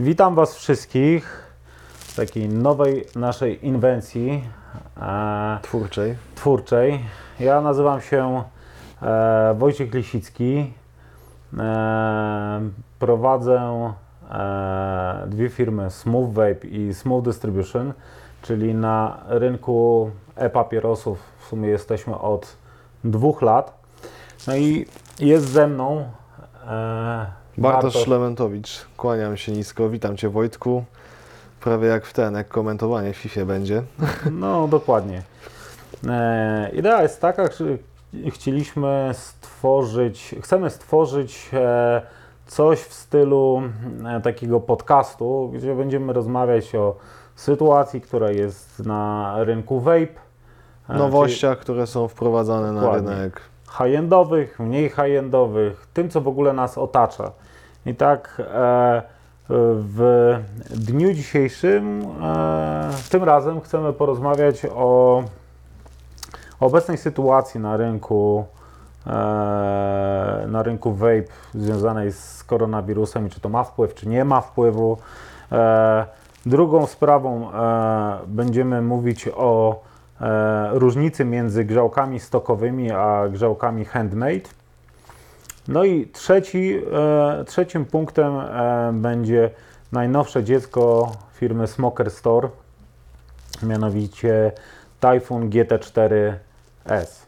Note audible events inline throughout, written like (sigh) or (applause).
Witam Was wszystkich w takiej nowej naszej inwencji e, Twórczej. twórczej. Ja nazywam się e, Wojciech Lisicki. E, prowadzę e, dwie firmy Smooth Vape i Smooth Distribution, czyli na rynku e-papierosów w sumie jesteśmy od dwóch lat. No i jest ze mną e, Bartosz Szlementowicz, kłaniam się nisko, witam Cię Wojtku. Prawie jak w ten, jak komentowanie w FIFA będzie. (laughs) No, dokładnie. E, idea jest taka, że chcieliśmy stworzyć, chcemy stworzyć e, coś w stylu e, takiego podcastu, gdzie będziemy rozmawiać o sytuacji, która jest na rynku vape. e, Nowościach, które są wprowadzane na Dokładnie. rynek. czyli high-endowych, mniej high-endowych, tym, co w ogóle nas otacza. I tak e, w dniu dzisiejszym, e, tym razem chcemy porozmawiać o obecnej sytuacji na rynku, e, na rynku vape związanej z koronawirusem i czy to ma wpływ, czy nie ma wpływu. Drugą sprawą będziemy mówić o różnicy między grzałkami stokowymi a grzałkami handmade. No i trzeci, e, trzecim punktem e, będzie najnowsze dziecko firmy Smoker Store, mianowicie Typhoon GT4S.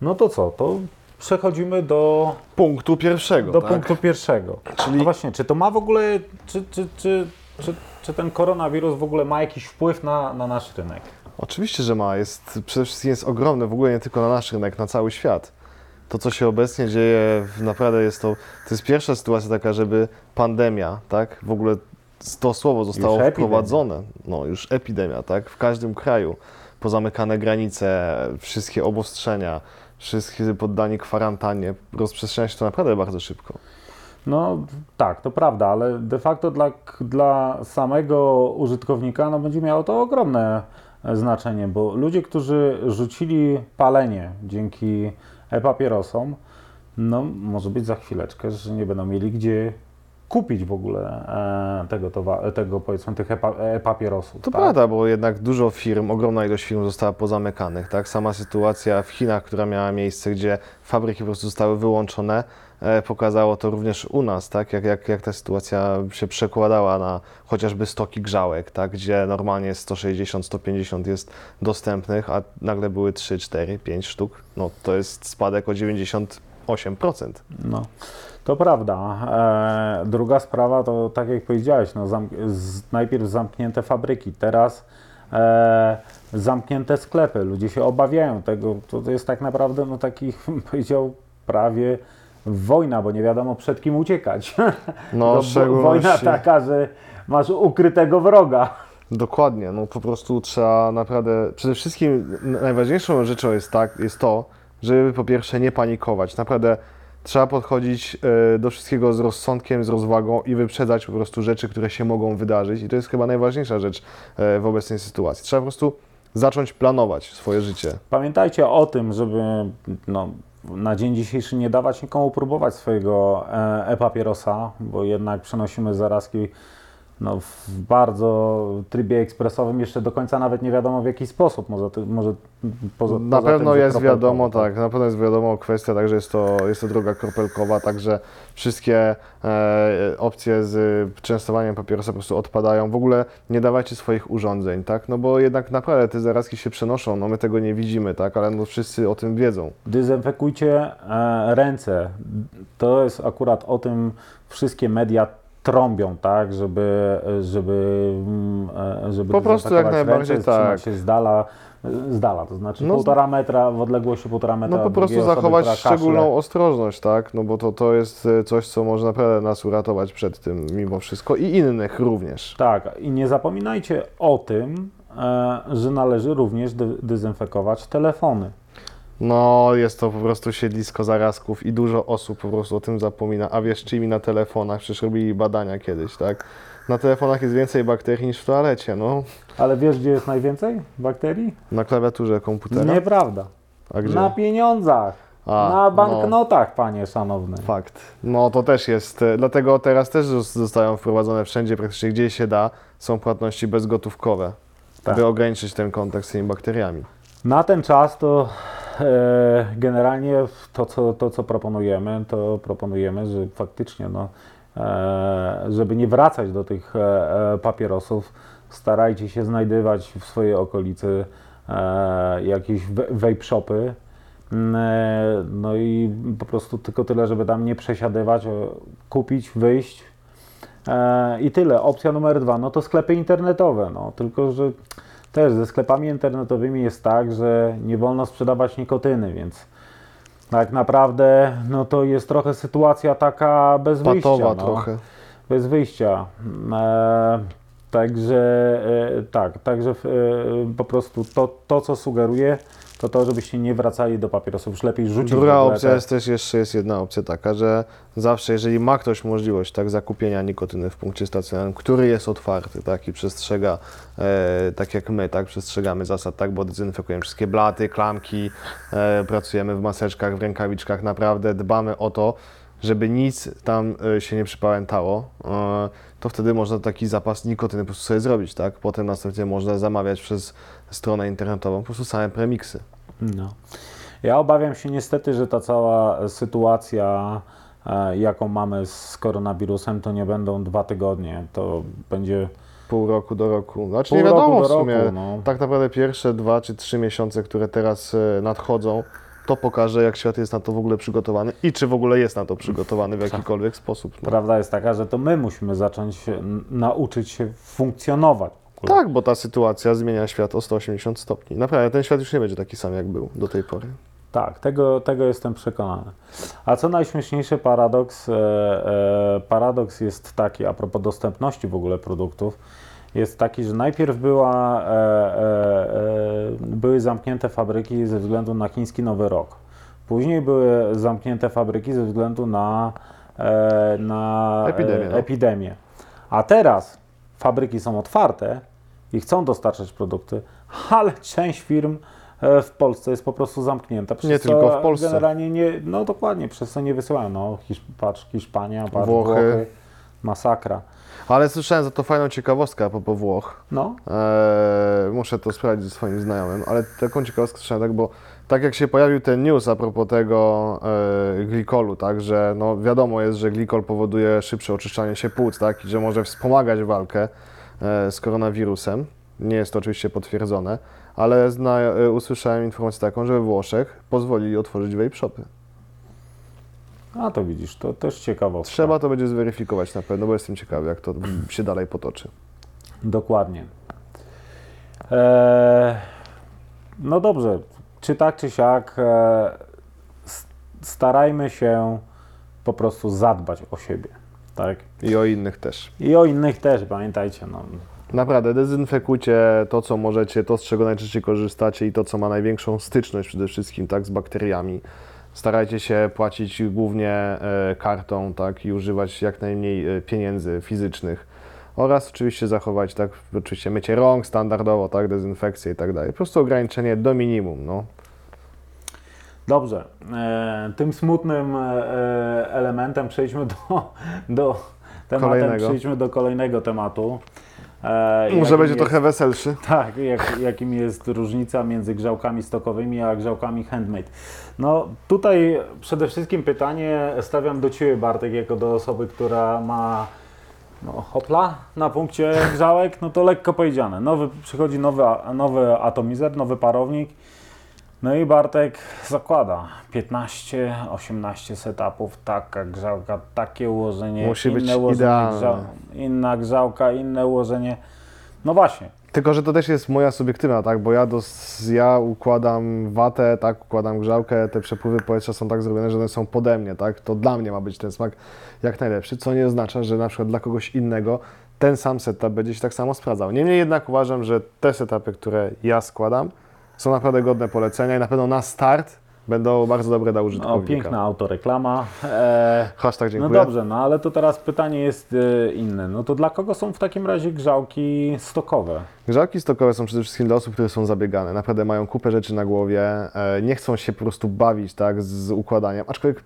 No to co, to przechodzimy do, Punktu pierwszego, do tak? punktu pierwszego. Czyli- No właśnie, czy to ma w ogóle, czy, czy, czy, czy, czy ten koronawirus w ogóle ma jakiś wpływ na, na nasz rynek? Oczywiście, że ma. Jest, przede wszystkim jest ogromne, w ogóle nie tylko na nasz rynek, na cały świat. To, co się obecnie dzieje, naprawdę jest to, to jest pierwsza sytuacja taka, żeby pandemia, tak, w ogóle to słowo zostało Już epidemia. wprowadzone, no już epidemia, tak, w każdym kraju, pozamykane granice, wszystkie obostrzenia, wszystkie poddani kwarantannie, rozprzestrzenia się to naprawdę bardzo szybko. No tak, to prawda, ale de facto dla, dla samego użytkownika no, będzie miało to ogromne e, znaczenie, bo ludzie, którzy rzucili palenie dzięki e-papierosom, no może być za chwileczkę, że nie będą mieli gdzie kupić w ogóle e, tego, towa- tego powiedzmy tych epa- e-papierosów. To tak? prawda, bo jednak dużo firm, ogromna ilość firm została pozamykanych, tak? Sama sytuacja w Chinach, która miała miejsce, gdzie fabryki po prostu zostały wyłączone, pokazało to również u nas, tak? Jak, jak, jak ta sytuacja się przekładała na chociażby stoki grzałek, tak? Gdzie normalnie 160, 150 jest dostępnych, a nagle były 3, 4, 5 sztuk. No to jest spadek o 98%. No, to prawda. E, druga sprawa to, tak jak powiedziałeś, no, zam, z, najpierw zamknięte fabryki, teraz e, zamknięte sklepy. Ludzie się obawiają tego. To, to jest tak naprawdę, no, taki, bym (laughs) powiedział, prawie wojna, bo nie wiadomo przed kim uciekać. (laughs) No, szczególności- wojna taka, że masz ukrytego wroga. Dokładnie, no po prostu trzeba naprawdę, przede wszystkim najważniejszą rzeczą jest, tak, jest to, żeby po pierwsze nie panikować, naprawdę trzeba podchodzić e, do wszystkiego z rozsądkiem, z rozwagą i wyprzedzać po prostu rzeczy, które się mogą wydarzyć i to jest chyba najważniejsza rzecz e, w obecnej sytuacji. Trzeba po prostu zacząć planować swoje życie. Pamiętajcie o tym, żeby no, na dzień dzisiejszy nie dawać nikomu próbować swojego e, e-papierosa, bo jednak przenosimy zarazki no, w bardzo trybie ekspresowym. Jeszcze do końca nawet nie wiadomo w jaki sposób. Może, ty, może poza, Na poza pewno tym, jest wiadomo, tak, na pewno jest wiadomo kwestia, także jest to, jest to droga kropelkowa, także wszystkie e, opcje z częstowaniem papierosa po prostu odpadają. W ogóle nie dawajcie swoich urządzeń, tak, no bo jednak naprawdę te zarazki się przenoszą, no my tego nie widzimy, tak, ale no wszyscy o tym wiedzą. Dezynfekujcie e, ręce. To jest akurat o tym wszystkie media trąbią, tak, żeby, żeby, mm, e, żeby Po prostu jak najbardziej ręce, tak. się z dala, z dala, to znaczy No, półtora metra, w odległości półtora metra No po prostu drugiej osoby, zachować która kaszle. szczególną ostrożność, tak, no bo to, to jest e, coś, co może naprawdę nas uratować przed tym mimo wszystko i innych również. Tak, i nie zapominajcie o tym, e, że należy również de- dezynfekować telefony. No, jest to po prostu siedlisko zarazków i dużo osób po prostu o tym zapomina. A wiesz, czymi na telefonach? Przecież robili badania kiedyś, tak? Na telefonach jest więcej bakterii niż w toalecie, no. Ale wiesz, gdzie jest najwięcej bakterii? Na klawiaturze komputera. Nieprawda. A gdzie? Na pieniądzach. A, Na no. banknotach, panie szanowny. Fakt. No to też jest, e, dlatego teraz też zos- zostają wprowadzone wszędzie, praktycznie gdzie się da, są płatności bezgotówkowe, Tak. by ograniczyć ten kontakt z tymi bakteriami. Na ten czas to generalnie to co, to, co proponujemy, to proponujemy, że faktycznie, no, e, żeby nie wracać do tych e, e, papierosów, starajcie się znajdywać w swojej okolicy e, jakieś vape shopy. Mm, e, No i po prostu tylko tyle, żeby tam nie przesiadywać, e, kupić, wyjść e, i tyle. Opcja numer dwa, no to sklepy internetowe, no tylko, że też ze sklepami internetowymi jest tak, że nie wolno sprzedawać nikotyny, więc tak naprawdę no to jest trochę sytuacja taka bez wyjścia. Patowa no, trochę. Bez wyjścia. E, także e, tak, także e, po prostu to, to, co sugeruję, to to, żebyście nie wracali do papierosów. Już lepiej rzucić Druga opcja jest też jeszcze jest jedna opcja taka, że zawsze jeżeli ma ktoś możliwość tak zakupienia nikotyny w punkcie stacjonarnym, który jest otwarty, tak i przestrzega e, tak jak my, tak przestrzegamy zasad, tak, bo dezynfekujemy wszystkie blaty, klamki, e, pracujemy w maseczkach, w rękawiczkach, naprawdę dbamy o to, żeby nic tam e, się nie przypałętało, e, to wtedy można taki zapas nikotyny po prostu sobie zrobić, tak? Potem następnie można zamawiać przez stronę internetową po prostu same premiksy. No. Ja obawiam się niestety, że ta cała sytuacja, e, jaką mamy z koronawirusem, to nie będą dwa tygodnie. To będzie Pół roku do roku. Znaczy pół nie wiadomo roku w sumie. roku. No. Tak naprawdę pierwsze dwa czy trzy miesiące, które teraz e, nadchodzą, to pokaże, jak świat jest na to w ogóle przygotowany i czy w ogóle jest na to przygotowany w jakikolwiek sposób. No. Prawda jest taka, że to my musimy zacząć n- nauczyć się funkcjonować. Tak, bo ta sytuacja zmienia świat o 180 stopni. Naprawdę, ten świat już nie będzie taki sam, jak był do tej pory. Tak, tego, tego jestem przekonany. A co najśmieszniejsze, paradoks, e, e, paradoks jest taki, a propos dostępności w ogóle produktów, jest taki, że najpierw była, e, e, e, były zamknięte fabryki ze względu na chiński Nowy Rok. Później były zamknięte fabryki ze względu na, e, na Epidemię, no. epidemię. A teraz fabryki są otwarte i chcą dostarczać produkty, ale część firm e, w Polsce jest po prostu zamknięta. Przez Nie tylko w Polsce. Generalnie nie, no dokładnie, przez co nie wysyłają. No, Hisz, patrz, Hiszpania, patrz, Włochy. Włochy. Masakra. Ale słyszałem za to fajną ciekawostkę a propos Włoch. No, Eee, muszę to sprawdzić ze swoim znajomym, ale taką ciekawostkę słyszałem, tak, bo tak jak się pojawił ten news a propos tego e, glikolu, tak, że no wiadomo jest, że glikol powoduje szybsze oczyszczanie się płuc, tak, i że może wspomagać walkę e, z koronawirusem. Nie jest to oczywiście potwierdzone, ale zna, e, usłyszałem informację taką, że we Włoszech pozwolili otworzyć vape shopy. A to widzisz, to też ciekawostka. Trzeba to będzie zweryfikować na pewno, bo jestem ciekawy, jak to się dalej potoczy. Dokładnie. E, no dobrze, czy tak, czy siak, e, starajmy się po prostu zadbać o siebie, tak? I o innych też. I o innych też, pamiętajcie, no. Naprawdę, dezynfekujcie to, co możecie, to, z czego najczęściej korzystacie i to, co ma największą styczność przede wszystkim, tak, z bakteriami. Starajcie się płacić głównie e, kartą, tak, i używać jak najmniej e, pieniędzy fizycznych. Oraz oczywiście zachować, tak, oczywiście mycie rąk standardowo, tak, dezynfekcję i tak dalej. Po prostu ograniczenie do minimum, no. Dobrze, e, tym smutnym e, elementem przejdźmy do, do tematem, Kolejnego. przejdźmy do kolejnego tematu. E, Może będzie jest, trochę weselszy. (laughs) Tak, jak, jakim jest różnica między grzałkami stokowymi a grzałkami handmade. No tutaj przede wszystkim pytanie stawiam do Ciebie Bartek, jako do osoby, która ma no, hopla na punkcie grzałek, no to lekko powiedziane. Nowy, przychodzi nowy, nowy atomizer, nowy parownik, no i Bartek zakłada 15-18 setupów, taka grzałka, takie ułożenie, Musi być inne ułożenie idealne. grzał- inna grzałka, inne ułożenie. No właśnie, Tylko, że to też jest moja subiektywna, tak, bo ja, dos, ja układam watę, tak, układam grzałkę, te przepływy powietrza są tak zrobione, że one są pode mnie, tak, to dla mnie ma być ten smak jak najlepszy, co nie oznacza, że na przykład dla kogoś innego ten sam setup będzie się tak samo sprawdzał. Niemniej jednak uważam, że te setupy, które ja składam, są naprawdę godne polecenia i na pewno na start Będą bardzo dobre dla No, użytkownika. piękna autoreklama. E, Hashtag no dziękuję. dobrze, no ale to teraz pytanie jest e, inne. No to dla kogo są w takim razie grzałki stokowe? Grzałki stokowe są przede wszystkim dla osób, które są zabiegane. Naprawdę mają kupę rzeczy na głowie, e, nie chcą się po prostu bawić tak, z układaniem. Aczkolwiek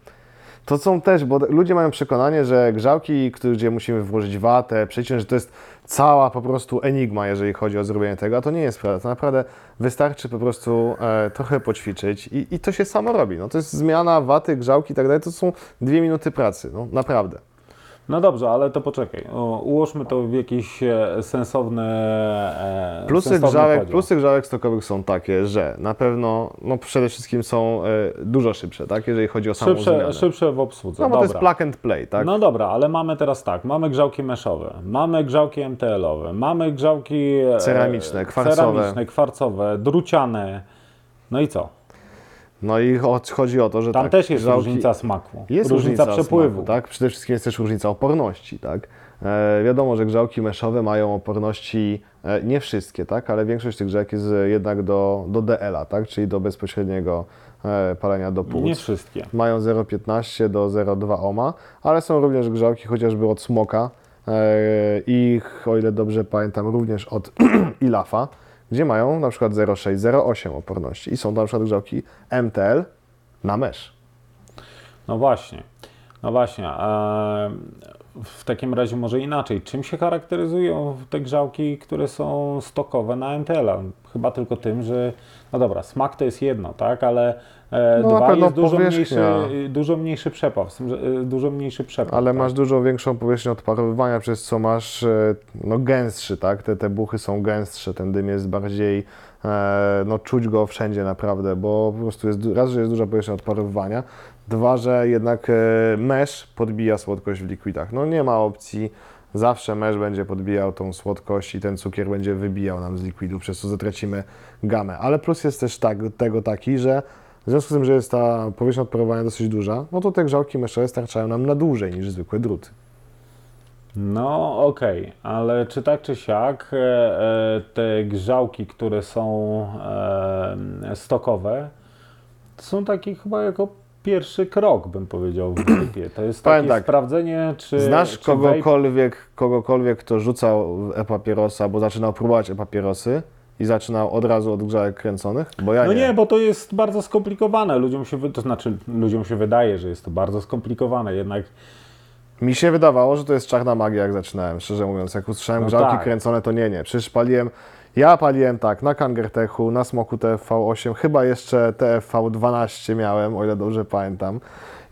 to są też, bo ludzie mają przekonanie, że grzałki, gdzie musimy włożyć watę, przeciąć, że to jest cała po prostu enigma, jeżeli chodzi o zrobienie tego, a to nie jest prawda. To naprawdę wystarczy po prostu e, trochę poćwiczyć i, i to się samo robi. No, to jest zmiana waty, grzałki i tak dalej, to są dwie minuty pracy, no naprawdę. No dobrze, ale to poczekaj. O, ułóżmy to w jakiś e, sensowny. E, Plusy sensowny grzałek, podział. plusy grzałek stokowych są takie, że na pewno no przede wszystkim są e, dużo szybsze, tak, jeżeli chodzi o samą Szybsze, zmianę. szybsze w obsłudze. No bo to jest Dobra. plug and play, tak? No dobra, ale mamy teraz tak, mamy grzałki meszowe, mamy grzałki MTL-owe, mamy grzałki e, Ceramiczne, kwarcowe. ceramiczne, kwarcowe, druciane. No i co? No i cho- chodzi o to, że Tam tak, też jest różnica smaku, Jest różnica, różnica przepływu. Smaku, tak? Przede wszystkim jest też różnica oporności, tak? E, wiadomo, że grzałki meszowe mają oporności, e, nie wszystkie, tak? Ale większość tych grzałek jest e, jednak do, do DL-a, tak? Czyli do bezpośredniego e, palenia do płuc. Nie wszystkie. mają 0,15 do 0,2 ohma, ale są również grzałki chociażby od Smoka e, i o ile dobrze pamiętam również od (clears throat) Ilafa, gdzie mają na przykład 0,6, 0,8 oporności i są na przykład grzałki MTL na mesh. No właśnie, no właśnie. W takim razie może inaczej. Czym się charakteryzują te grzałki, które są stokowe na MTL-a? Chyba tylko tym, że no dobra, smak to jest jedno, tak, ale e, No, dwa jest dużo mniejszy, dużo mniejszy przepływ, e, dużo mniejszy przepływ. Ale tak? masz dużo większą powierzchnię odparowywania, przez co masz e, no, gęstszy, tak? Te, te buchy są gęstsze, ten dym jest bardziej, e, no czuć go wszędzie naprawdę, bo po prostu jest, raz, że jest duża powierzchnia odparowywania, dwa, że jednak e, mesh podbija słodkość w likwidach. No nie ma opcji, zawsze mesh będzie podbijał tą słodkość i ten cukier będzie wybijał nam z likwidu, przez co zatracimy gamę. Ale plus jest też tak, tego taki, że w związku z tym, że jest ta powierzchnia odparowania dosyć duża, no to te grzałki meszowe starczają nam na dłużej niż zwykłe druty. No okej, ale czy tak czy siak e, e, te grzałki, które są e, stokowe, to są takie chyba jako pierwszy krok, bym powiedział, w grupie. To jest takie tak, sprawdzenie, czy Znasz czy vape- kogokolwiek, kogokolwiek, kto rzucał e-papierosa, bo zaczynał próbować e-papierosy i zaczynał od razu od grzałek kręconych? Bo ja No nie. nie, bo to jest bardzo skomplikowane. Ludziom się, to znaczy, ludziom się wydaje, że jest to bardzo skomplikowane, jednak Mi się wydawało, że to jest czarna magia, jak zaczynałem, szczerze mówiąc. Jak usłyszałem No grzałki tak. kręcone, to nie, nie. Przecież paliłem, ja paliłem tak, na Kangertechu, na Smoku TFV8, chyba jeszcze TFV12 miałem, o ile dobrze pamiętam.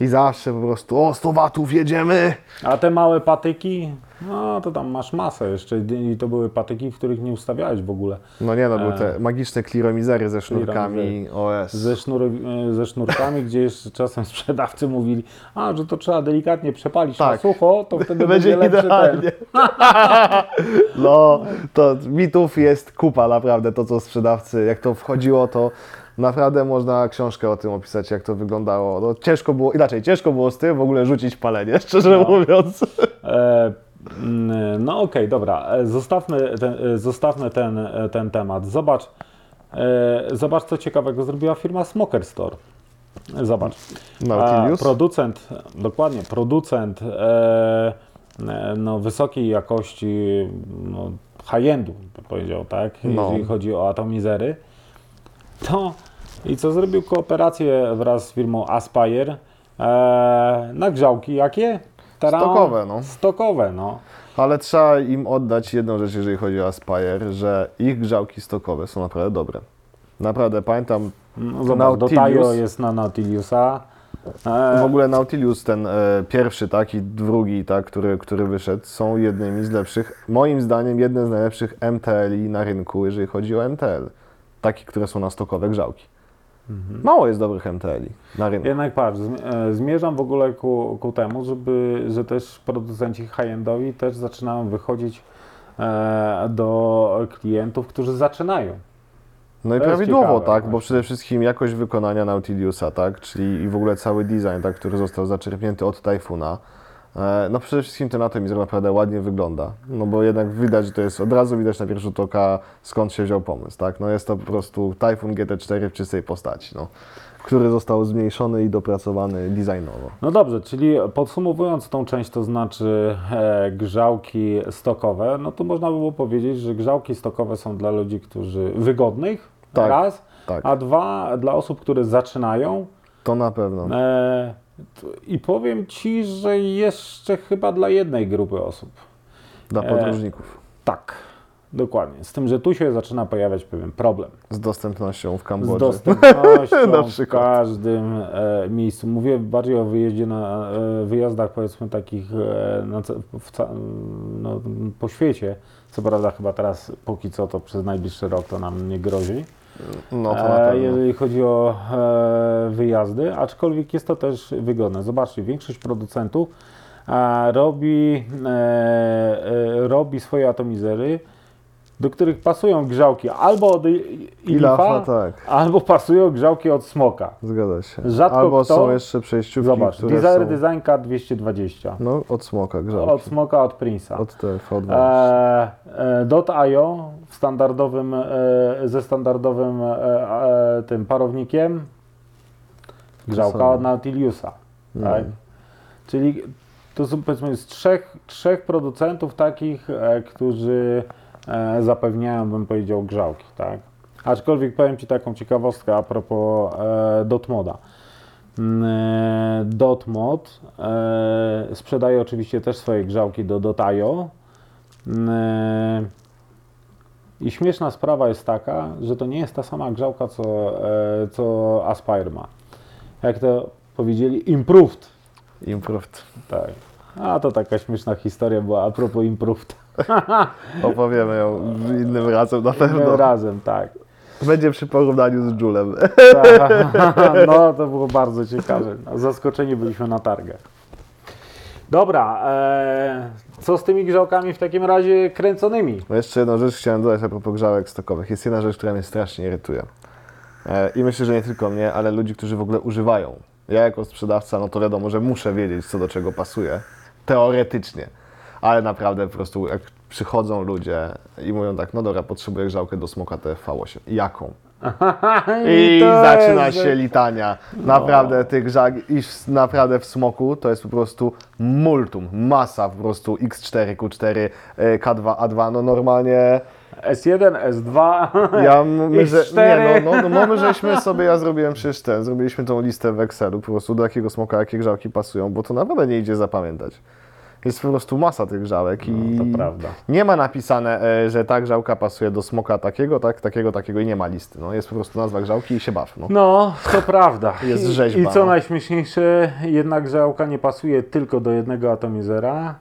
I zawsze po prostu, o 100 watów, jedziemy! A te małe patyki, no to tam masz masę jeszcze i to były patyki, w których nie ustawiałeś w ogóle. No nie no, były E. te magiczne kliromizery ze sznurkami, OS. Ze, sznur, ze sznurkami, gdzie jeszcze czasem sprzedawcy mówili, a że to trzeba delikatnie przepalić na Tak. sucho, to wtedy (laughs) Będzie będzie, lepszy idealnie. ten. (laughs) No, to mitów jest kupa, naprawdę, to co sprzedawcy, jak to wchodziło, to naprawdę można książkę o tym opisać, jak to wyglądało. No, ciężko było, inaczej, ciężko było z tym w ogóle rzucić palenie, (laughs) szczerze No. mówiąc. E, mm, no okej, dobra, e, zostawmy ten, e, zostawmy ten, e, ten temat. Zobacz, e, zobacz co ciekawego zrobiła firma Smoker Store. Zobacz. Nautilus? A, producent, dokładnie, producent e, no, wysokiej jakości no, high-endu, powiedział, tak? No. Jeżeli chodzi o atomizery. To i co zrobił kooperację wraz z firmą Aspire e, na grzałki jakie? Taran- Stokowe, no. Stokowe, no. Ale trzeba im oddać jedną rzecz, jeżeli chodzi o Aspire, że ich grzałki stokowe są naprawdę dobre. Naprawdę, pamiętam, no zobacz, jest na Nautiliusa. E, w ogóle Nautilus, ten e, pierwszy, tak, i drugi, tak, który, który wyszedł, są jednymi z lepszych, moim zdaniem, jedne z najlepszych MTL-i na rynku, jeżeli chodzi o MTL. Takie, które są na stokowe grzałki. Mało jest dobrych MTL-i na rynku. Jednak patrz, e, zmierzam w ogóle ku, ku temu, żeby, że też producenci high-endowi też zaczynają wychodzić e, do klientów, którzy zaczynają. No i To jest prawidłowo, ciekawe tak, bo właśnie. przede wszystkim jakość wykonania Nautiliusa, tak, czyli i w ogóle cały design, tak, który został zaczerpnięty od E, No przede wszystkim ten atomizm naprawdę ładnie wygląda, no bo jednak widać, że to jest, od razu widać na pierwszy rzut oka skąd się wziął pomysł, tak? No jest to po prostu Typhoon GT4 w czystej postaci, no, który został zmniejszony i dopracowany designowo. No dobrze, czyli podsumowując tą część, to znaczy e, grzałki stokowe, no to można by było powiedzieć, że grzałki stokowe są dla ludzi, którzy wygodnych, Tak, raz, tak. a dwa dla osób, które zaczynają. To na pewno. E, I powiem Ci, że jeszcze chyba dla jednej grupy osób. Dla podróżników. Tak, dokładnie. Z tym, że tu się zaczyna pojawiać pewien problem. Z dostępnością w Z Kambodży. dostępnością (laughs) Na w każdym e, miejscu. Mówię bardziej o wyjeździe na e, wyjazdach powiedzmy takich e, na, w, no, po świecie. Co prawda chyba teraz póki co to przez najbliższy rok to nam nie grozi. No E, jeżeli chodzi o e, wyjazdy, aczkolwiek jest to też wygodne. Zobaczcie, większość producentów e, robi, robi swoje atomizery, do których pasują grzałki albo od Ilafa, tak. albo pasują grzałki od Smoka. Zgadza się. Rzadko Albo kto- są jeszcze przejściówki, Zobacz, które Desire są... Design K220, No, od smoka grzałki. od Smoka, od Prince'a. Od TV2. E, e, .io w standardowym, e, ze standardowym e, e, tym parownikiem grzałka od Nautiliusa. Tak? Mm. Czyli to są powiedzmy z trzech, trzech producentów takich, e, którzy zapewniają, bym powiedział, grzałki. Tak? Aczkolwiek powiem Ci taką ciekawostkę a propos e, Dotmoda. Mm, e, Dotmod e, sprzedaje oczywiście też swoje grzałki do Dotajo. Mm, I śmieszna sprawa jest taka, że to nie jest ta sama grzałka, co, e, co Aspire ma. Jak to powiedzieli, improved. Improved. Tak. A to taka śmieszna historia była a propos improved. (laughs) Opowiemy ją innym razem na pewno. Razem, tak. Będzie przy porównaniu z Julem. Tak. (laughs) No to było bardzo ciekawe. No, zaskoczeni byliśmy na targach. Dobra, e, co z tymi grzałkami w takim razie kręconymi? No jeszcze jedną rzecz chciałem dodać a propos grzałek stokowych. Jest jedna rzecz, która mnie strasznie irytuje. E, I myślę, że nie tylko mnie, ale ludzi, którzy w ogóle używają. Ja jako sprzedawca, no to wiadomo, że muszę wiedzieć, co do czego pasuje. Teoretycznie. Ale naprawdę po prostu jak przychodzą ludzie i mówią tak, no dobra, potrzebuję grzałkę do smoka TFV8. Jaką? (laughs) I to zaczyna jest- się litania. Naprawdę tych grzałek, iż naprawdę w smoku to jest po prostu multum, masa po prostu X4, Q4, e, K2, A2, no normalnie S1, S2. (laughs) ja my, że, X4. nie, no, no, no my żeśmy (laughs) sobie, ja zrobiłem przecież ten, zrobiliśmy tą listę w Excelu, po prostu do jakiego smoka jakie grzałki pasują, bo to naprawdę nie idzie zapamiętać. Jest po prostu masa tych grzałek i No, to prawda. nie ma napisane, e, że ta grzałka pasuje do smoka takiego, tak, takiego, takiego i nie ma listy. No, jest po prostu nazwa grzałki i się baw. No. No, to prawda. (laughs) Jest I- rzeźba, I co no. najśmieszniejsze, jednak grzałka nie pasuje tylko do jednego atomizera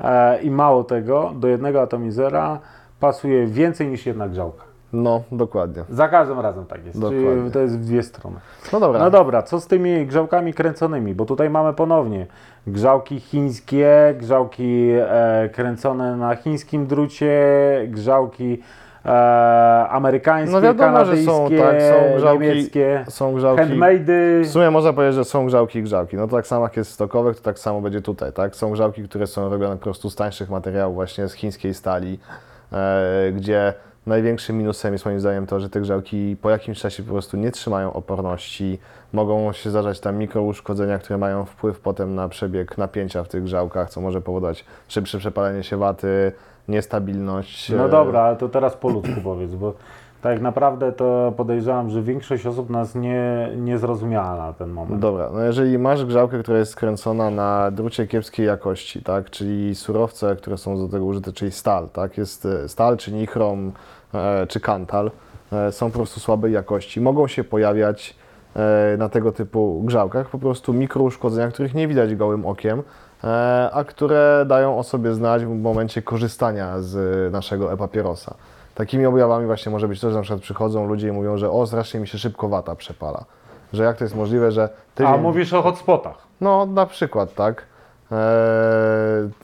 e, i mało tego, do jednego atomizera pasuje więcej niż jedna grzałka. No, dokładnie. Za każdym razem tak jest. Dokładnie. Czyli to jest w dwie strony. No dobra. No dobra, co z tymi grzałkami kręconymi? Bo tutaj mamy ponownie grzałki chińskie, grzałki e, kręcone na chińskim drucie, grzałki e, amerykańskie, No wiadomo, że są, kanadyjskie, tak, są grzałki- niemieckie, Są grzałki. handmade'y. W sumie można powiedzieć, że są grzałki i grzałki. No to tak samo jak jest stokowych, to tak samo będzie tutaj, tak? Są grzałki, które są robione po prostu z tańszych materiałów, właśnie z chińskiej stali, e, gdzie największym minusem jest moim zdaniem to, że te grzałki po jakimś czasie po prostu nie trzymają oporności, mogą się zdarzać tam mikrouszkodzenia, które mają wpływ potem na przebieg napięcia w tych grzałkach, co może powodować szybsze przepalenie się waty, niestabilność. No e, dobra, ale to teraz po ludzku powiedz, bo tak naprawdę to podejrzewam, że większość osób nas nie, nie zrozumiała na ten moment. Dobra, no jeżeli masz grzałkę, która jest skręcona na drucie kiepskiej jakości, tak, czyli surowce, które są do tego użyte, czyli stal, tak, jest e, stal, czy nichrom, e, czy kantal, e, są po prostu słabej jakości, mogą się pojawiać e, na tego typu grzałkach po prostu mikrouszkodzenia, których nie widać gołym okiem, e, a które dają o sobie znać w momencie korzystania z naszego e-papierosa. Takimi objawami właśnie może być to, że na przykład przychodzą ludzie i mówią, że o, strasznie mi się szybko wata przepala. Że jak to jest możliwe, że. A mówisz o hotspotach. No, na przykład, tak. Eee,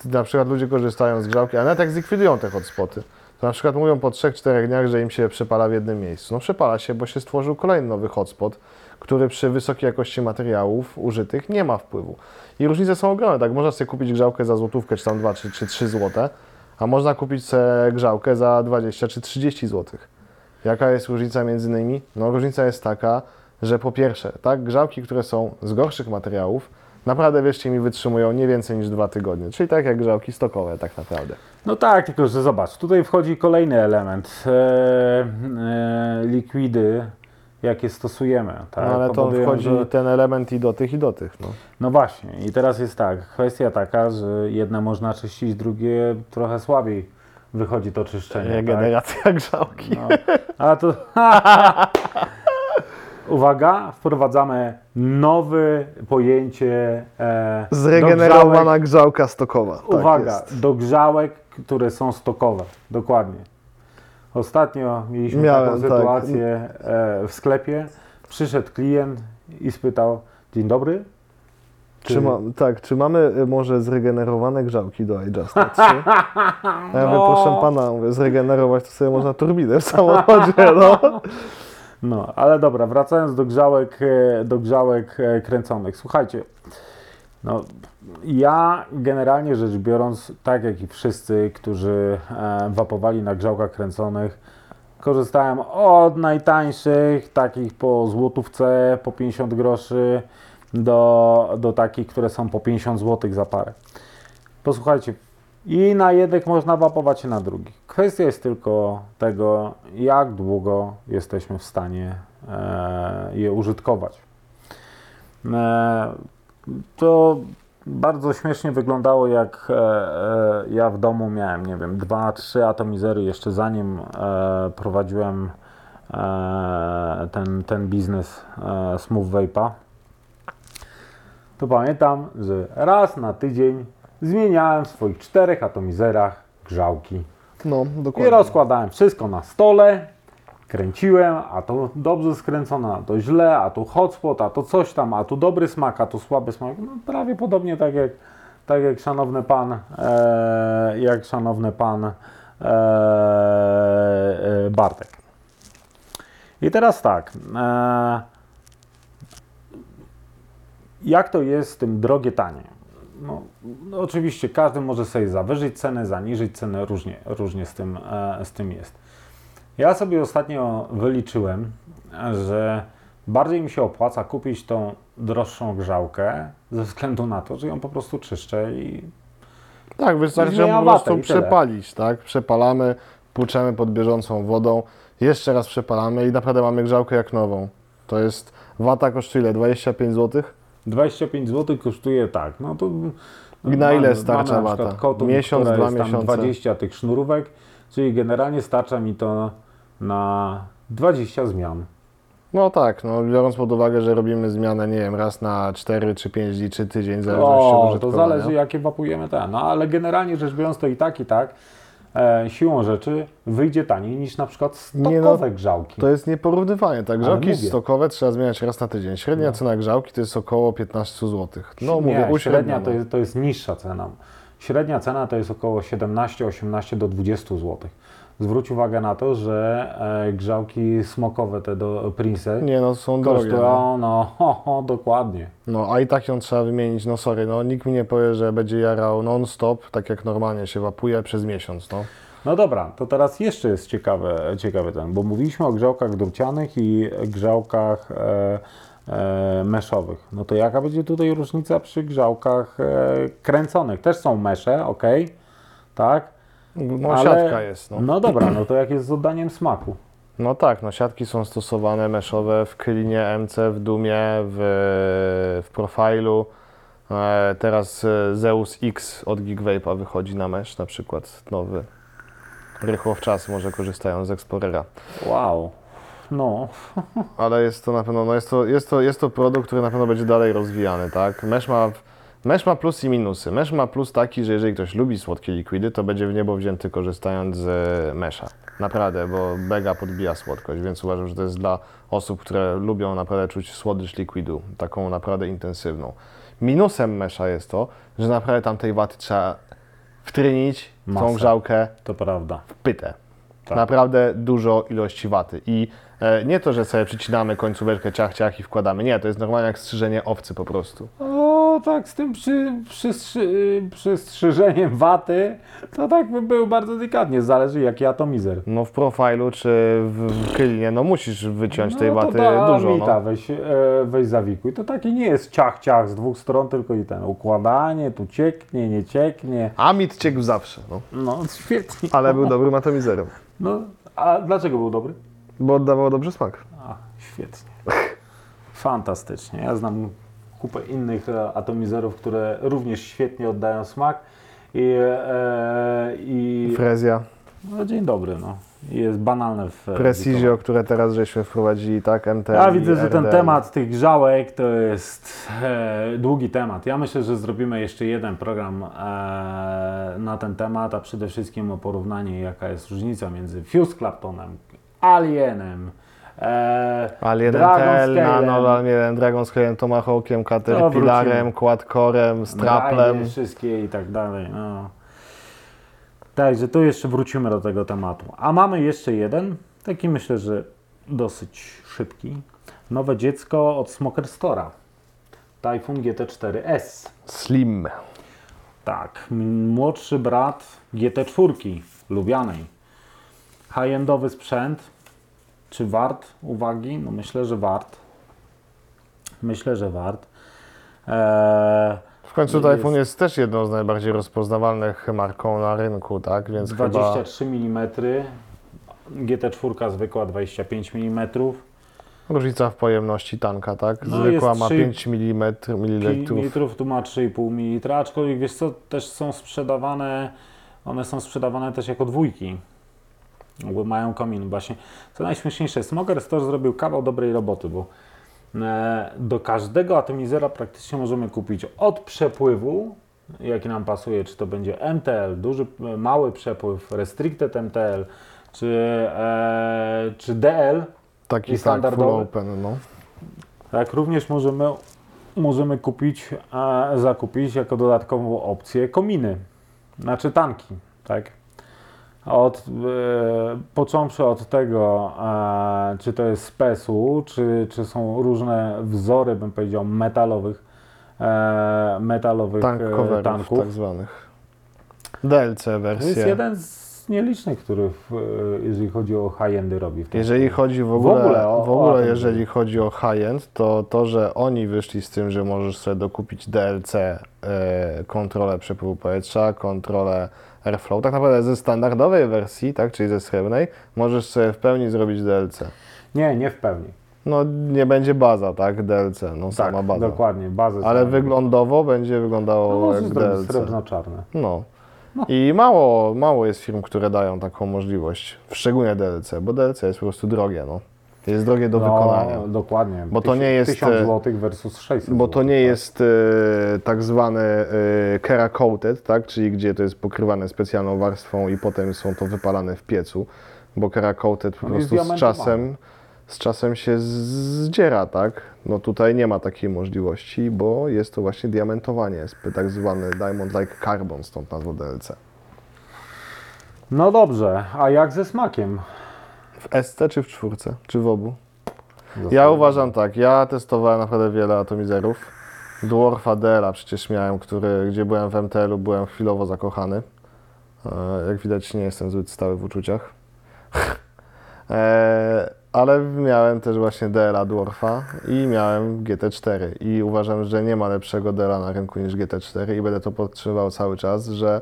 na przykład ludzie korzystają z grzałki, a nawet jak zlikwidują te hotspoty, to na przykład mówią po 3-4 dniach, że im się przepala w jednym miejscu. No przepala się, bo się stworzył kolejny nowy hotspot, który przy wysokiej jakości materiałów użytych nie ma wpływu. I różnice są ogromne, tak? Można sobie kupić grzałkę za złotówkę, czy tam 2, czy, czy 3 złote, a można kupić sobie grzałkę za 20 czy 30 złotych. Jaka jest różnica między nimi? No różnica jest taka, że po pierwsze, tak, grzałki, które są z gorszych materiałów, naprawdę wierzcie mi, wytrzymują nie więcej niż dwa tygodnie. Czyli tak jak grzałki stokowe tak naprawdę. No tak, tylko że zobacz, tutaj wchodzi kolejny element. E, e, likwidy, jakie stosujemy. Tak? No, ale to wchodzi że- ten element i do tych, i do tych. No. No właśnie, i teraz jest tak, kwestia taka, że jedne można czyścić, drugie trochę słabiej wychodzi to czyszczenie. tak? Regeneracja grzałki. No, a to. (laughs) (laughs) Uwaga, wprowadzamy nowe pojęcie. E, Zregenerowana grzałka stokowa. Tak Uwaga, jest. do grzałek, które są stokowe. Dokładnie. Ostatnio mieliśmy Miałem, taką tak. sytuację e, w sklepie. Przyszedł klient i spytał: Dzień dobry. Czy, ma, tak, czy mamy y, może zregenerowane grzałki do iJusta 3? (laughs) A ja mówię, No. proszę pana, mówię, zregenerować to sobie można turbinę w samochodzie, no. (laughs) No, ale dobra, wracając do grzałek, e, do grzałek e, kręconych. Słuchajcie, no, ja generalnie rzecz biorąc, tak jak i wszyscy, którzy e, wapowali na grzałkach kręconych, korzystałem od najtańszych, takich po złotówce, po 50 groszy, do, do takich, które są po 50 zł za parę. Posłuchajcie, i na jednych można wapować i na drugi. Kwestia jest tylko tego, jak długo jesteśmy w stanie e, je użytkować. E, to bardzo śmiesznie wyglądało, jak e, ja w domu miałem, nie wiem, dwa, trzy atomizery jeszcze zanim prowadziłem ten, ten biznes Smooth Vape'a. To pamiętam, że raz na tydzień zmieniałem w swoich czterech atomizerach grzałki. No, I dokładnie. rozkładałem wszystko na stole, kręciłem, a to dobrze skręcone, a to źle, a tu hotspot, a to coś tam, a tu dobry smak, a tu słaby smak. No, prawie podobnie tak jak, tak jak szanowny pan, e, jak szanowny pan e, e, Bartek. I teraz tak. E, jak to jest z tym drogie, tanie? No, no oczywiście każdy może sobie zawyżyć cenę, zaniżyć cenę, różnie, różnie z, tym, e, z tym jest. Ja sobie ostatnio wyliczyłem, że bardziej mi się opłaca kupić tą droższą grzałkę ze względu na to, że ją po prostu czyszczę i Tak, wystarczy ją po prostu przepalić, tak? Przepalamy, płuczemy pod bieżącą wodą, jeszcze raz przepalamy i naprawdę mamy grzałkę jak nową. To jest, wata kosztuje ile? 25 zł? 25 zł kosztuje tak. No to na ile starcza mamy na przykład wata? Miesiąc, dwa miesiące? 20 tych sznurówek, czyli generalnie starcza mi to na 20 zmian. No tak, no biorąc pod uwagę, że robimy zmianę, nie wiem, raz na 4 czy 5 dni, czy tydzień, zależności od O, to zależy jakie wapujemy ten. No ale generalnie rzecz biorąc to i tak, i tak siłą rzeczy wyjdzie taniej niż na przykład Nie, no, stokowe grzałki. To jest nieporównywanie, tak? Grzałki mówię. stokowe trzeba zmieniać raz na tydzień. Średnia cena grzałki to jest około 15 zł. No mówię, Nie, średnia uśredniono. to jest, to jest niższa cena. Średnia cena to jest około 17, 18 do 20 zł. Zwróć uwagę na to, że e, grzałki smokowe, te do Prince, Nie no, są drogie. No. no, (laughs) ho, ho, dokładnie. no, a i tak ją trzeba wymienić, no sorry, no nikt mi nie powie, że będzie jarał non-stop, tak jak normalnie się wapuje przez miesiąc, no. No dobra, to teraz jeszcze jest ciekawe, ciekawy ten, bo mówiliśmy o grzałkach drucianych i grzałkach e, e, meszowych. No to jaka będzie tutaj różnica przy grzałkach e, kręconych? Też są mesze, ok, tak? No Ale- siatka jest, no. No dobra, no to jak jest z oddaniem smaku? No tak, no siatki są stosowane meszowe w Krylinie, MC, w Dumie, w, w Profilu. E, teraz e, Zeus X od Geekvape'a wychodzi na mesh na przykład nowy. Rychło w czas może korzystają z Explorera. Wow. No, Ale jest to na pewno, no jest to, jest to, jest to produkt, który na pewno będzie dalej rozwijany, tak? Mesh ma, mesh ma plus i minusy. Mesh ma plus taki, że jeżeli ktoś lubi słodkie likwidy, to będzie w niebo wzięty korzystając z e, mesha. Naprawdę, bo mega podbija słodkość, więc uważam, że to jest dla osób, które lubią naprawdę czuć słodycz likwidu, taką naprawdę intensywną. Minusem mesha jest to, że naprawdę tam tej waty trzeba wtrynić w tą Masę. grzałkę to prawda. w pytę. Tak. Naprawdę dużo ilości waty. I e, nie to, że sobie przycinamy końcóweczkę ciach, ciach i wkładamy. Nie, to jest normalnie jak strzyżenie owcy po prostu. Tak, z tym przy, przystrzy, przystrzyżeniem waty, to tak by był bardzo delikatnie, zależy jaki atomizer. No w profilu czy w, w kylinie, no musisz wyciąć tej no, waty to da, dużo. Mita, No. weź, e, weź zawikuj. To taki nie jest ciach, ciach z dwóch stron, tylko i ten układanie, tu cieknie, nie cieknie. A mit ciekł zawsze, no. No, świetnie. ale był dobrym atomizerem, No, a dlaczego był dobry? bo oddawał dobrze smak. A, świetnie. Fantastycznie. Ja znam kupę innych e, atomizerów, które również świetnie oddają smak. I, e, i Frezja, no, dzień dobry, no. Jest banalne w Precisio, które teraz żeśmy wprowadzili, tak? MT. Ja widzę, że ten temat tych grzałek to jest e, długi temat. Ja myślę, że zrobimy jeszcze jeden program e, na ten temat, a przede wszystkim o porównanie, jaka jest różnica między Fuse Claptonem, Alienem, e, Alien Dragon Tel, Scale'em. Nano, Alien, Dragon Scale'em, Tomahawkiem, Caterpillarem, wrócimy. Quadcorem, Straplem. Wszystkie i tak dalej. No. Także tu jeszcze wrócimy do tego tematu. A mamy jeszcze jeden, taki myślę, że dosyć szybki. Nowe dziecko od Smoker Store'a. Typhoon GT4S. Slim. Tak, młodszy brat GT4 lubianej. High-endowy sprzęt. Czy wart uwagi? No myślę, że wart. Myślę, że wart. Eee, W końcu Jest- Typhoon jest też jedną z najbardziej rozpoznawalnych marką na rynku, tak? Więc chyba 23 mm. GT4 zwykła 25 mm. różnica w pojemności tanka, tak? No, Zwykła jest ma trzy 5 mm, mililitrów. Litrów tu ma 3,5 ml, aczkolwiek wiesz co, też są sprzedawane, one są sprzedawane też jako dwójki. Mają komin właśnie. Co najśmieszniejsze, Smoker Store zrobił kawał dobrej roboty, bo e, do każdego atomizera praktycznie możemy kupić od przepływu, jaki nam pasuje, czy to będzie MTL, duży, e, mały przepływ, Restricted MTL, czy, e, czy DL, Taki i tak, standardowy? open, no. tak, również możemy, możemy kupić, e, zakupić jako dodatkową opcję kominy, znaczy tanki, tak. Od, e, począwszy od tego, e, czy to jest z PES-u, czy, czy są różne wzory, bym powiedział, metalowych, e, metalowych Tank coverów tanków. tak zwanych. DLC To jest wersja. jeden z nielicznych, który, w, jeżeli chodzi o high-endy, robi. W Jeżeli chodzi w ogóle, w ogóle ogóle, o- o jeżeli chodzi o high-end, to to, że oni wyszli z tym, że możesz sobie dokupić DLC, e, kontrolę przepływu powietrza, kontrolę airflow, tak naprawdę ze standardowej wersji, tak, czyli ze srebrnej, możesz sobie w pełni zrobić DLC. Nie, nie w pełni. No nie będzie baza, tak, DLC, no sama tak, baza. dokładnie, bazę. Ale samą. wyglądowo będzie No, wyglądało możesz jak DLC. srebrno-czarne. No. I mało, mało jest firm, które dają taką możliwość, szczególnie DLC, bo DLC jest po prostu drogie, no. Jest drogie do wykonania. No, dokładnie. Bo to nie jest, 1000 e, zł versus 600 Bo to nie tak. jest e, tak zwany e, Kera Coated, tak? czyli gdzie to jest pokrywane specjalną warstwą i potem są to wypalane w piecu, bo Kera Coated po On prostu z czasem, z czasem się zdziera, tak? No tutaj nie ma takiej możliwości, bo jest to właśnie diamentowanie, jest tak zwany Diamond Like Carbon, stąd nazwa DLC. No dobrze, a jak ze smakiem? W SC czy w czwórce, czy w obu? Ja uważam tak, ja testowałem naprawdę wiele atomizerów. Dwarfa Dela przecież miałem, który, gdzie byłem w MTL-u, byłem chwilowo zakochany. E, Jak widać nie jestem zbyt stały w uczuciach. (laughs) E, Ale miałem też właśnie DLA Dwarfa i miałem GT4 i uważam, że nie ma lepszego DLA na rynku niż GT4 i będę to podtrzymywał cały czas, że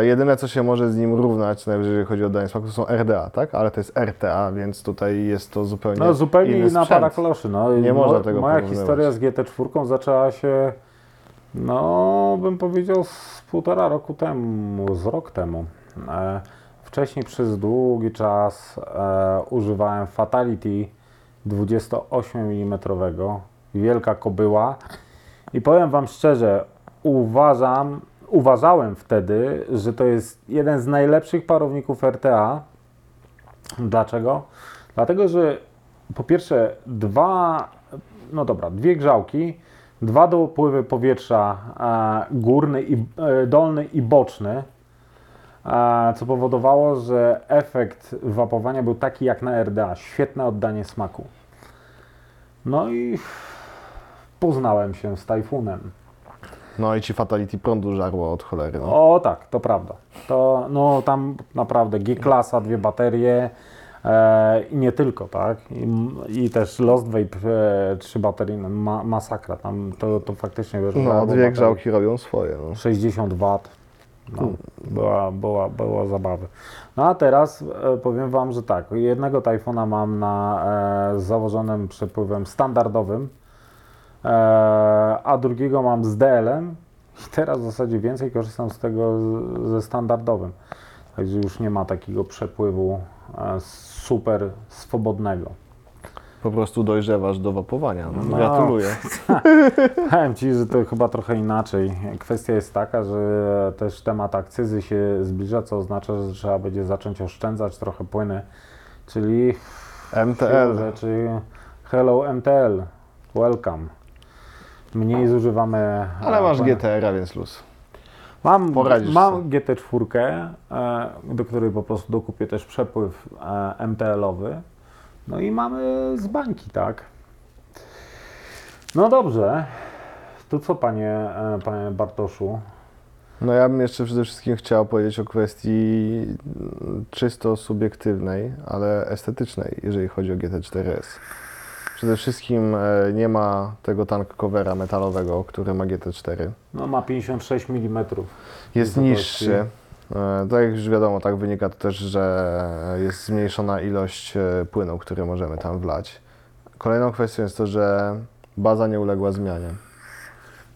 jedyne co się może z nim równać, najwyżej jeżeli chodzi o danie smaku, to są RDA, tak? Ale to jest RTA, więc tutaj jest to zupełnie No zupełnie inny inna sprzęt. para kloszy. No, Nie Mo- można tego Moja porównywać. historia z GT4 zaczęła się, no bym powiedział z półtora roku temu, z rok temu. E, wcześniej przez długi czas e, używałem Fatality 28 mm, wielka kobyła i powiem Wam szczerze, uważam, uważałem wtedy, że to jest jeden z najlepszych parowników RTA. Dlaczego? Dlatego, że po pierwsze dwa, no dobra, dwie grzałki, dwa dopływy powietrza e, górny i e, dolny i boczny a, co powodowało, że efekt wapowania był taki jak na RDA, świetne oddanie smaku. No i poznałem się z Tajfunem. No i ci Fatality prądu żarło od cholery. No. O tak, to prawda. To no tam naprawdę G-klasa, dwie baterie e, i nie tylko, tak? I, i też Lost Vape, e, trzy baterie, no, ma, masakra. Tam to, to faktycznie wiesz, no dwie grzałki robią swoje. No. 60 W. No, była, była, była zabawy. No a teraz e, powiem Wam, że tak, jednego Tajfuna mam na e, z założonym przepływem standardowym, a drugiego mam z DL-em i teraz w zasadzie więcej korzystam z tego ze standardowym. Także już nie ma takiego przepływu e, super swobodnego. Po prostu dojrzewasz do wapowania. No. No. Gratuluję. (laughs) Powiem Ci, że to chyba trochę inaczej. Kwestia jest taka, że też temat akcyzy się zbliża, co oznacza, że trzeba będzie zacząć oszczędzać trochę płyny, czyli MTL. rzeczy Hello MTL, welcome. Mniej zużywamy. Ale e, masz płyny. GTR, więc luz. Mam, Poradzisz mam sobie. GT4, e, do której po prostu dokupię też przepływ e, MTL-owy. No i mamy z bańki, tak? No dobrze. To co, panie, e, panie Bartoszu? No ja bym jeszcze przede wszystkim chciał powiedzieć o kwestii czysto subiektywnej, ale estetycznej, jeżeli chodzi o GT4S. Przede wszystkim e, nie ma tego tank covera metalowego, który ma GT4. No ma 56 mm. Jest niższy. Tak jak już wiadomo, tak wynika to też, że jest zmniejszona ilość e, płynu, który możemy tam wlać. Kolejną kwestią jest to, że baza nie uległa zmianie.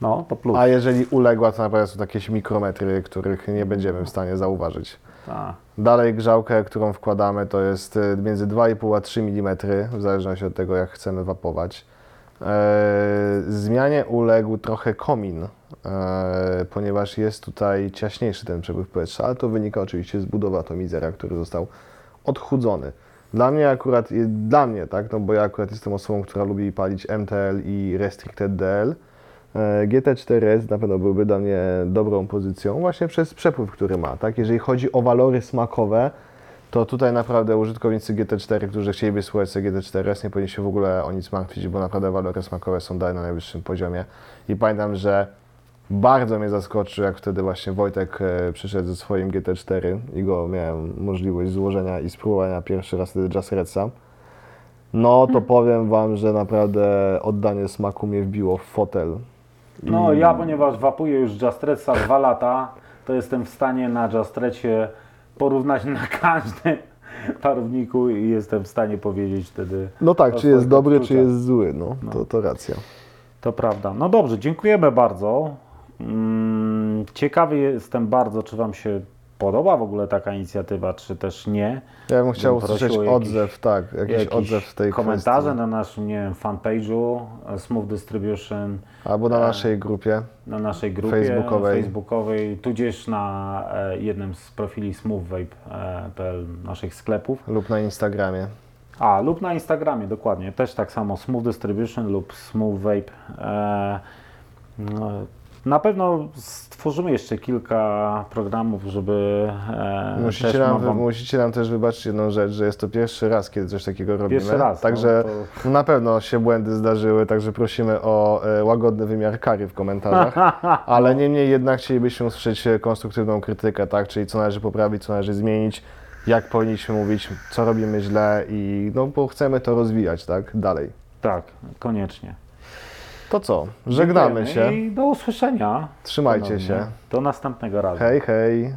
No, to plus. A jeżeli uległa, to naprawdę są jakieś mikrometry, których nie będziemy w stanie zauważyć. Tak. Dalej grzałkę, którą wkładamy, to jest e, między 2,5 a 3 mm, w zależności od tego, jak chcemy wapować. E, zmianie uległ trochę komin, e, ponieważ jest tutaj ciaśniejszy ten przepływ powietrza, ale to wynika oczywiście z budowy atomizera, który został odchudzony. Dla mnie akurat, dla mnie, tak, no bo ja akurat jestem osobą, która lubi palić MTL i Restricted DL. E, GT4S na pewno byłby dla mnie dobrą pozycją właśnie przez przepływ, który ma. Tak? Jeżeli chodzi o walory smakowe, to tutaj naprawdę użytkownicy GT4, którzy chcieliby słuchać sobie GT4S, nie powinni się w ogóle o nic martwić, bo naprawdę walory smakowe są dalej na najwyższym poziomie. I pamiętam, że bardzo mnie zaskoczył, jak wtedy właśnie Wojtek e, przyszedł ze swoim GT4 i go miałem możliwość złożenia i spróbowania pierwszy raz wtedy Just. No to powiem Wam, że naprawdę oddanie smaku mnie wbiło w fotel. No ja, ponieważ wapuję już Jastretsa dwa lata, to jestem w stanie na Jastrecie porównać na każdym (laughs) parowniku i jestem w stanie powiedzieć wtedy. No tak, o czy jest swoich dobry, czy odczuciach. jest zły, no, To, to racja. To prawda. No dobrze, dziękujemy bardzo. Mm, Ciekawy jestem bardzo, czy Wam się podoba w ogóle taka inicjatywa, czy też nie. Ja bym chciał usłyszeć jakiś- odzew, tak, jakiś, Jakieś odzew w tej komentarze kwestii. na naszym, nie wiem, fanpage'u e, Smooth Distribution, Albo na naszej grupie. na naszej grupie Facebookowej. facebookowej tudzież na e, jednym z profili smoothvape.pl naszych sklepów. lub na Instagramie. A, lub na Instagramie, dokładnie. Też tak samo Smooth Distribution lub Smooth Vape. E, no, na pewno stworzymy jeszcze kilka programów, żeby e, Musicie nam, wam- musicie nam też wybaczyć jedną rzecz, że jest to pierwszy raz, kiedy coś takiego robimy. Pierwszy raz, no, Także to- na pewno się błędy zdarzyły, także prosimy o e, łagodny wymiar kary w komentarzach. (laughs) Ale niemniej jednak chcielibyśmy usłyszeć konstruktywną krytykę, tak? Czyli co należy poprawić, co należy zmienić, jak powinniśmy mówić, co robimy źle i no bo chcemy to rozwijać, tak? Dalej. tak, koniecznie. To co? Żegnamy Dziękujemy się. I do usłyszenia. Trzymajcie ponownie. się. Do następnego razu. Hej, hej.